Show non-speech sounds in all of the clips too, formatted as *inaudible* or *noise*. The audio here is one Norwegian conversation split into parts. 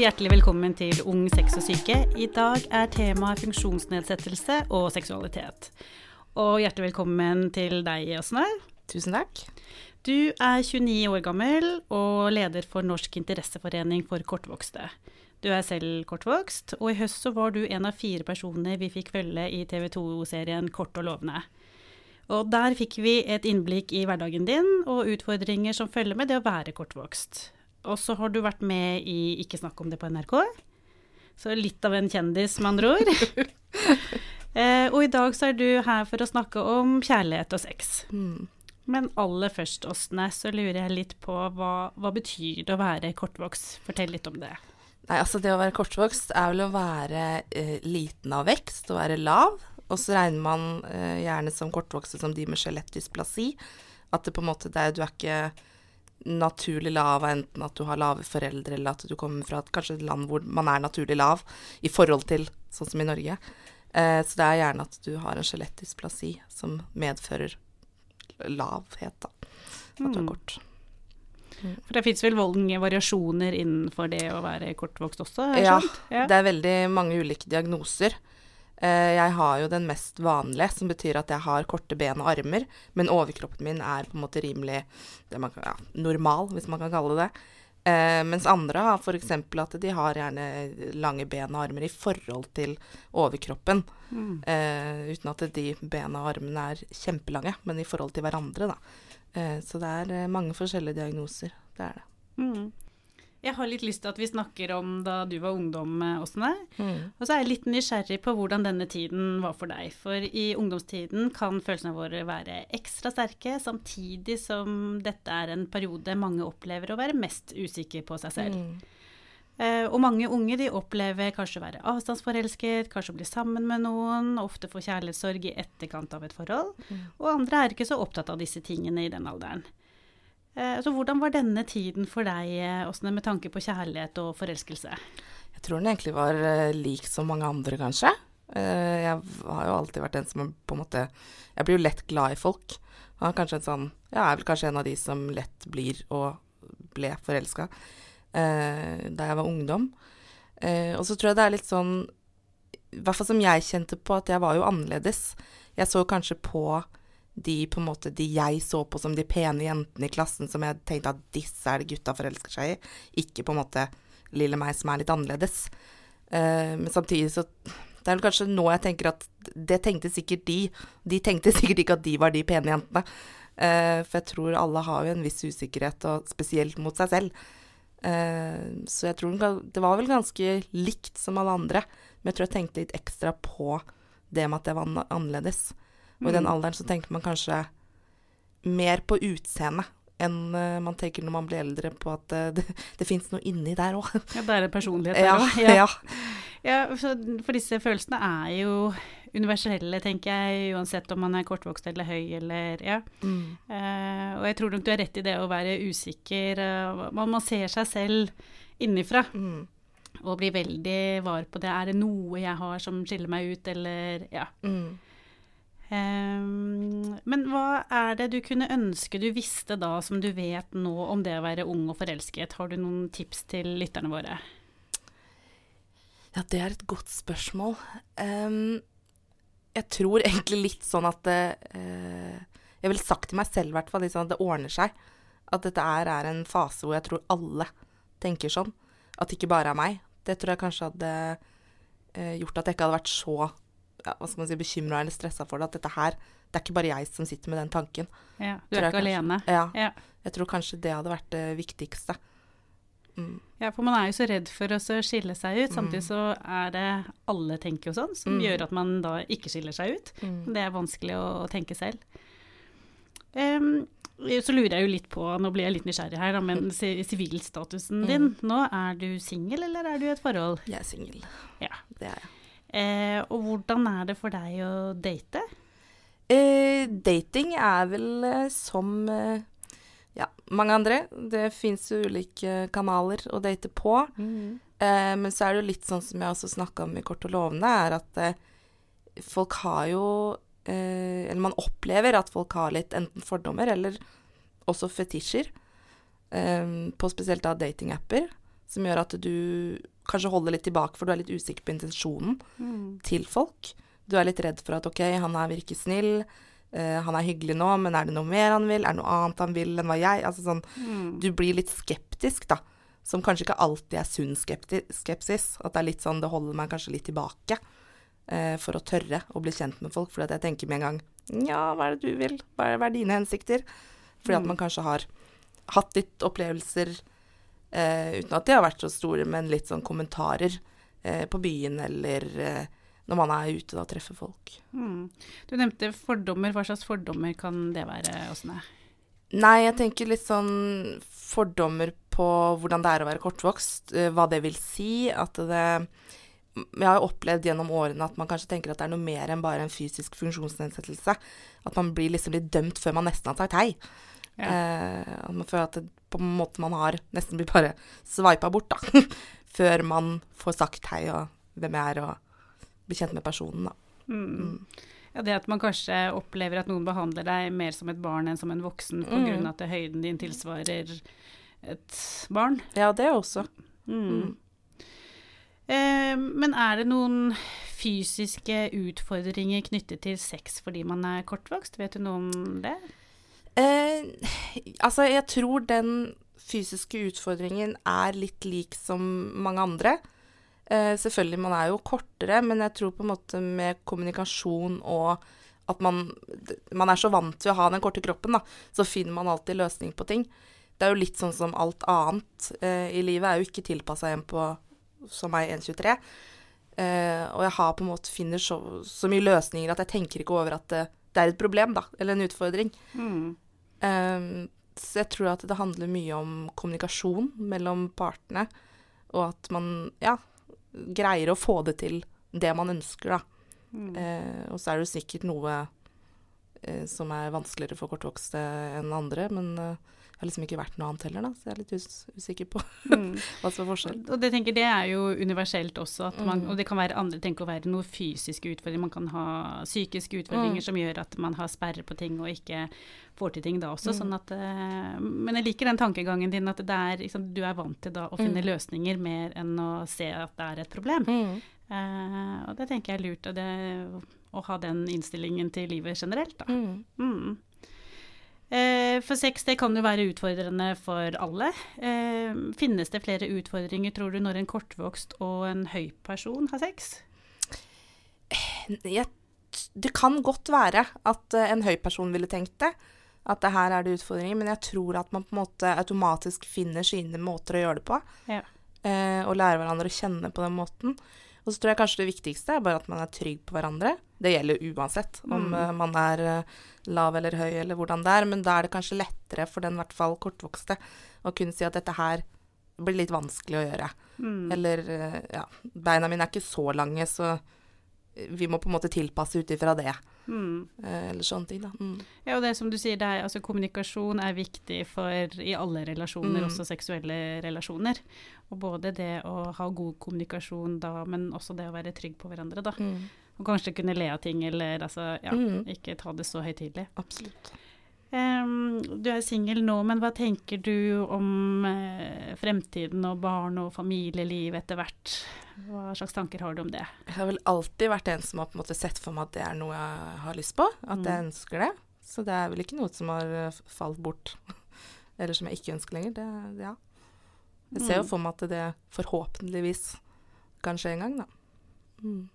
hjertelig velkommen til Ung sex og syke. I dag er temaet funksjonsnedsettelse og seksualitet. Og hjertelig velkommen til deg, Åsne. Tusen takk. Du er 29 år gammel og leder for Norsk interesseforening for kortvokste. Du er selv kortvokst, og i høst så var du en av fire personer vi fikk følge i TV 2-serien Kort og lovende. Og der fikk vi et innblikk i hverdagen din og utfordringer som følger med det å være kortvokst. Og så har du vært med i Ikke snakk om det på NRK. Så litt av en kjendis, med andre ord. *laughs* eh, og i dag så er du her for å snakke om kjærlighet og sex. Mm. Men aller først, Åsne, så lurer jeg litt på hva, hva betyr det å være kortvokst? Fortell litt om det. Nei, altså det å være kortvokst er vel å være eh, liten av vekst å være lav. Og så regner man eh, gjerne som kortvokste som de med skjelettdysplasi. At det på en måte det er, du er ikke naturlig lav, enten at du har lave foreldre, eller at du kommer fra et, kanskje et land hvor man er naturlig lav i forhold til sånn som i Norge. Eh, så det er gjerne at du har en skjelettdysplasi som medfører lavhet, da. At du er Mm. kort. For det fins vel mange variasjoner innenfor det å være kortvokst også? Ja, ja. Det er veldig mange ulike diagnoser. Eh, Jeg har jo den mest vanlige, som betyr at jeg har korte ben og armer, men overkroppen min er på en måte rimelig det man kan, ja, normal, hvis man kan kalle det. Eh, mens andre har f.eks. at de har gjerne lange ben og armer i forhold til overkroppen. Mm. Eh, uten at de bena og armene er kjempelange, men i forhold til hverandre, da. Eh, så det er eh, mange forskjellige diagnoser. Det er det. Mm. Jeg har litt lyst til at vi snakker om da du var ungdom, eh, Åsne. Mm. Og så er jeg litt nysgjerrig på hvordan denne tiden var for deg. For i ungdomstiden kan følelsene våre være ekstra sterke, samtidig som dette er en periode mange opplever å være mest usikker på seg selv. Mm. Eh, og mange unge de opplever kanskje å være avstandsforelsket, kanskje å bli sammen med noen, ofte få kjærlighetssorg i etterkant av et forhold. Mm. Og andre er ikke så opptatt av disse tingene i den alderen. Eh, så hvordan var denne tiden for deg, eh, Åsne, med tanke på kjærlighet og forelskelse? Jeg tror den egentlig var eh, lik som mange andre, kanskje. Jeg har jo alltid vært en som på en måte Jeg blir jo lett glad i folk. Jeg er sånn jeg er vel kanskje en av de som lett blir og ble forelska da jeg var ungdom. Og så tror jeg det er litt sånn I hvert fall som jeg kjente på, at jeg var jo annerledes. Jeg så kanskje på de på en måte de jeg så på som de pene jentene i klassen, som jeg tenkte at disse er det gutta forelsker seg i. Ikke på en måte lille meg som er litt annerledes. Uh, men samtidig så Det er vel kanskje nå jeg tenker at det tenkte sikkert de. De tenkte *laughs* sikkert ikke at de var de pene jentene. Uh, for jeg tror alle har jo en viss usikkerhet, og spesielt mot seg selv. Uh, så jeg tror det var vel ganske likt som alle andre. Men jeg tror jeg tenkte litt ekstra på det med at det var an- annerledes. Og i den Mm. alderen så tenker man kanskje mer på utseendet enn eh, man tenker når man blir eldre, på at eh, *laughs* det, det fins noe inni der òg. Ja, det er en personlighet der også. *laughs* ja. Ja, ja, for disse følelsene er jo universelle, tenker jeg, uansett om man er kortvokst eller høy eller ja. Mm. Uh, og jeg tror nok du har rett i det å være usikker. Uh, man, man ser seg selv innifra Mm. og blir veldig var på det. Er det noe jeg har som skiller meg ut, eller ja. Mm. Ehm, men hva er det du kunne ønske du visste da, som du vet nå om det å være ung og forelsket? Har du noen tips til lytterne våre? Ja, det er et godt spørsmål. Um, jeg tror egentlig litt sånn at det uh, Jeg ville sagt til meg selv i hvert fall sånn at det ordner seg. At dette er, er en fase hvor jeg tror alle tenker sånn. At det ikke bare er meg. Det tror jeg kanskje hadde uh, gjort at jeg ikke hadde vært så ja, hva skal man si, bekymra eller stressa for det. At dette her Det er ikke bare jeg som sitter med den tanken. Ja, du er ikke kanskje. alene. Ja, Ja. Jeg tror kanskje det hadde vært det viktigste. Mm. ja, for man er jo så redd for å skille seg ut. Samtidig Mm. så er det alle tenker jo sånn, som Mm. gjør at man da ikke skiller seg ut. Mm. Det er vanskelig å, å tenke selv. Um, så lurer jeg jo litt på, nå blir jeg litt nysgjerrig her, da, men sivilstatusen din. Mm. Nå er du singel, eller er du i et forhold? Jeg er singel. Ja. Det er jeg. Eh, og hvordan er det for deg å date? Eh, dating er vel eh, som eh, ja, mange andre. Det fins jo ulike kanaler å date på. Eh, men så er det jo litt sånn som jeg også snakka om i Kort og lovende, er at eh, folk har jo eh, Eller man opplever at folk har litt enten fordommer eller også fetisjer. På spesielt da datingapper. som gjør at du kanskje holder litt tilbake, for du er litt usikker på intensjonen Mm. til folk. Du er litt redd for at OK, han er virker snill, uh, han er hyggelig nå, men er det noe mer han vil? Er det noe annet han vil enn hva jeg Altså sånn Mm. Du blir litt skeptisk, da. Som kanskje ikke alltid er sunn skepsis. At det er litt sånn Det holder meg kanskje litt tilbake uh, for å tørre å bli kjent med folk. Fordi at jeg tenker med en gang Ja, hva er det du vil? Hva er, hva er dine hensikter? Fordi at Mm. man kanskje har hatt litt opplevelser uten at de har vært så store, men litt sånn kommentarer eh, på byen eller eh, når man er ute og treffer folk. Mm. Du nevnte fordommer. Hva slags fordommer kan det være, Åsne? Nei, jeg tenker litt sånn fordommer på hvordan det er å være kortvokst, eh, hva det vil si. At det Jeg har jo opplevd gjennom årene at man kanskje tenker at det er noe mer enn bare en fysisk funksjonsnedsettelse. At man blir liksom litt dømt før man nesten har sagt hei. Ja. Eh, at man føler at det, på en måte man har nesten blir bare sveipa bort, da. *laughs* før man får sagt hei og hvem jeg er, og blir kjent med personen, da. Mm. Mm. Ja, det at man kanskje opplever at noen behandler deg mer som et barn enn som en voksen på Mm. at høyden din tilsvarer et barn. Ja, det også. Mm. Mm. Eh, men er det noen fysiske utfordringer knyttet til sex fordi man er kortvokst? Vet du noe om det? Eh, altså, jeg tror den fysiske utfordringen er litt lik som mange andre. Eh, selvfølgelig, man er jo kortere, men jeg tror på en måte med kommunikasjon og at man, man er så vant til å ha den korte kroppen, da, så finner man alltid løsning på ting. Det er jo litt sånn som alt annet eh, i livet er jo ikke tilpassa en på som meg 1,23. Eh, og jeg har på en måte finner så, så mye løsninger at jeg tenker ikke over at det, det er et problem, da, eller en utfordring. Mm. Um, så jeg tror at det handler mye om kommunikasjon mellom partene, og at man ja, greier å få det til det man ønsker, da. Mm. Uh, og så er det sikkert noe uh, som er vanskeligere for kortvokste enn andre, men jeg har liksom ikke vært noe annet heller, da, så jeg er litt us usikker på Mm. *laughs* hva som er forskjell. Og det tenker det er jo universelt også, man, Mm. og det kan være andre tenker å være noe fysiske utfordringer. Man kan ha psykiske utfordringer Mm. som gjør at man har sperre på ting og ikke får til ting da også. Mm. Sånn at, eh, men jeg liker den tankegangen din at det er, liksom, du er vant til da å finne Mm. løsninger mer enn å se at det er et problem. Eh, og det tenker jeg er lurt, og det, å ha den innstillingen til livet generelt. Da. Mm. Mm. Eh, for sex det kan jo være utfordrende for alle. Eh, finnes det flere utfordringer, tror du, når en kortvokst og en høy person har sex? det kan godt være at eh, en høy person ville tenkt det. At det her er det utfordringer. Men jeg tror at man på en måte automatisk finner sine måter å gjøre det på. Ja. Og lærer hverandre å kjenne på den måten. Og så tror jeg kanskje det viktigste er bare at man er trygg på hverandre. Det gjelder uansett om Mm. eh, man er eh, lav eller høy eller hvordan det er. Men da er det kanskje lettere for den i hvert fall kortvokste å kunne si at dette her blir litt vanskelig å gjøre. Mm. Eller eh, ja, beina mine er ikke så lange, så vi må på en måte tilpasse ut ifra det. Mm. eh, Eller sånne ting, da. Mm. Ja, og det som du sier, det er, altså, kommunikasjon er viktig for i alle relasjoner, Mm. også seksuelle relasjoner. Og både det å ha god kommunikasjon da, men også det å være trygg på hverandre, da. Mm. Og kanskje kunne le av ting, eller altså, ja, Mm. ikke ta det så høytidelig. Absolutt. Du er singel nå, men hva tenker du om eh, fremtiden og barn og familieliv etter hvert? Hva slags tanker har du om det? Jeg har vel alltid vært en som har på en måte sett for meg at det er noe jeg har lyst på. At jeg Mm. ønsker det. Så det er vel ikke noe som har eh, falt bort. *laughs* Eller som jeg ikke ønsker lenger. Det, ja. Jeg ser jo Mm. for meg at det forhåpentligvis kan skje en gang, da. Mm.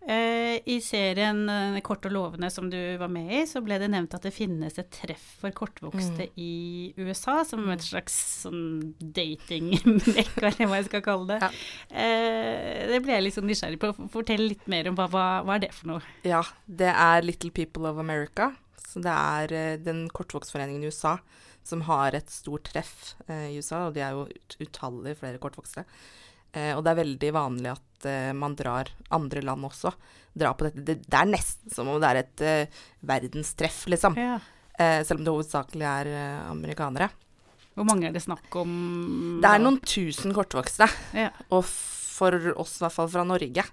Eh, I serien eh, Kort og lovende som du var med i, så ble det nevnt at det finnes et treff for kortvokste Mm. i USA, som et slags sånn datingmekk, *laughs* eller hva jeg skal kalle det. Ja. Eh, det ble jeg litt sånn nysgjerrig på. Fortell litt mer om hva, hva, hva er det for noe? Ja, det er Little People of America. Så det er den kortvokstforeningen i USA som har et stort treff i USA, og de er jo ut utallige flere kortvokste. Eh, og det er veldig vanlig at eh, man drar andre land også. Drar på dette. Det, det er nesten som om det er et eh, verdenstreff, liksom. Ja. Eh, selv om det hovedsakelig er amerikanere. Hvor mange er det snakk om? Det er noen tusen kortvokste. Ja. Og for oss, i hvert fall fra Norge,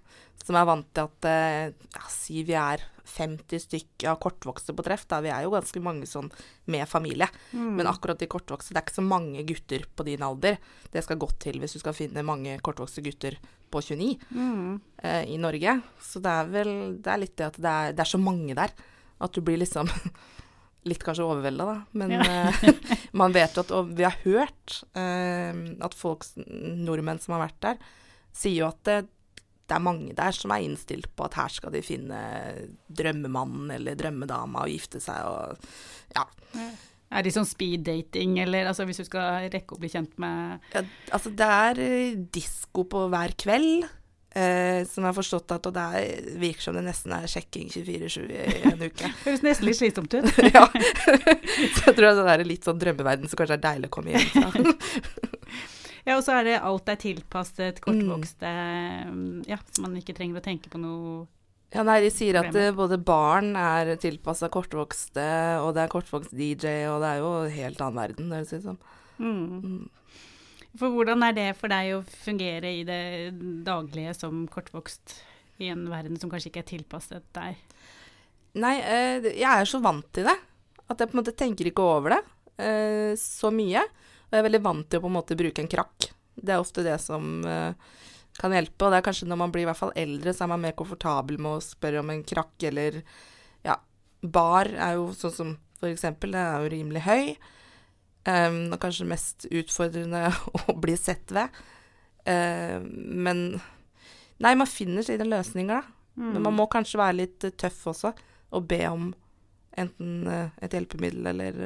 som er vant til at eh, ja, Si vi er 50 stykker av kortvokste på treff, da. Vi er jo ganske mange sånn med familie. Mm. Men akkurat de kortvokste, det er ikke så mange gutter på din alder. Det skal godt til hvis du skal finne mange kortvokste gutter på 29 Mm. eh, i Norge. Så det er vel det er litt det at det er, det er så mange der at du blir liksom *laughs* litt kanskje overvelda, da. Men Ja. eh, *laughs* man vet jo at Og vi har hørt eh, at folk, nordmenn som har vært der, sier jo at det, det er mange der som er innstilt på at her skal de finne drømmemannen eller drømmedama og gifte seg og Ja. Er det sånn speed dating, eller altså hvis du skal rekke å bli kjent med Ja, altså, det er eh, disko på hver kveld. Eh, som jeg har forstått at Og det er, virker som det nesten er sjekking 24-7 i en uke. *laughs* Høres nesten litt slitsomt ut. *laughs* ja. *laughs* Så jeg tror det er litt sånn drømmeverden som kanskje er deilig å komme hjem fra. Ja, og så er det alt er tilpasset kortvokste, mm, ja, så man ikke trenger å tenke på noe Ja, nei, de sier at eh, både barn er tilpassa kortvokste, og det er kortvokst DJ, og det er jo helt annen verden, det høres ut som. mm. Mm. For hvordan er det for deg å fungere i det daglige som kortvokst i en verden som kanskje ikke er tilpasset deg? Nei, eh, jeg er så vant til det at jeg på en måte tenker ikke over det eh, så mye. Og jeg er veldig vant til å på en måte bruke en krakk. Det er ofte det som eh, kan hjelpe. Og det er kanskje når man blir i hvert fall eldre, så er man mer komfortabel med å spørre om en krakk eller Ja, bar er jo sånn som for eksempel, det er jo rimelig høy. Um, og kanskje mest utfordrende *laughs* å bli sett ved. Um, men Nei, man finner sine løsninger, da. Mm. Men man må kanskje være litt eh, tøff også, og be om enten eh, et hjelpemiddel eller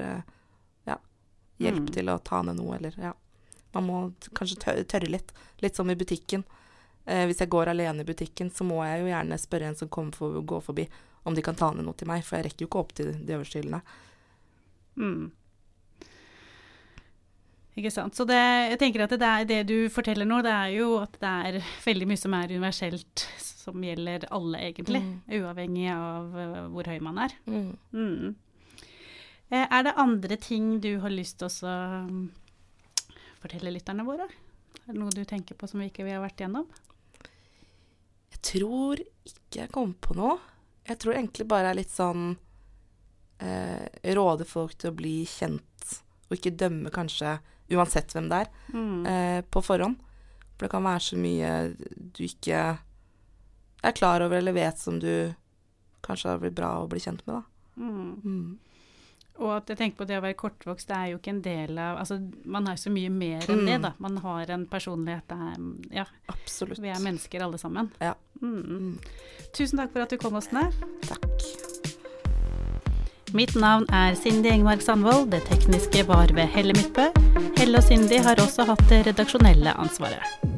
hjelp Mm. til å ta ned noe, eller ja. Man må kanskje tørre, tørre litt. Litt som i butikken. Eh, hvis jeg går alene i butikken, så må jeg jo gjerne spørre en som kommer for, går forbi, om de kan ta ned noe til meg, for jeg rekker jo ikke opp til de øverste hyllene. Mm. Ikke sant. Så det, jeg tenker at det, er, det du forteller nå, det er jo at det er veldig mye som er universelt, som gjelder alle, egentlig. Uavhengig av eh, hvor høy man er. Mm. Eh, Er det andre ting du har lyst til å mm, fortelle lytterne våre? Er det noe du tenker på som vi ikke har vært gjennom? Jeg tror ikke jeg kom på noe. Jeg tror egentlig bare er litt sånn eh, Råde folk til å bli kjent, og ikke dømme kanskje uansett hvem det er, Mm. eh, på forhånd. For det kan være så mye du ikke er klar over eller vet som du kanskje har blitt bra å bli kjent med, da. Mm. Mm. Og at jeg tenker på det å være kortvokst, det er jo ikke en del av Altså, man har så mye mer enn det, Mm. da. Man har en personlighet, det Ja, Absolutt. vi er mennesker alle sammen. Ja. Mm. Mm. Tusen takk for at du kom, Åsne. Takk. Mitt navn er Cindy Engmark Sandvold. Det tekniske var ved Helle Midtbø. Helle og Cindy har også hatt det redaksjonelle ansvaret.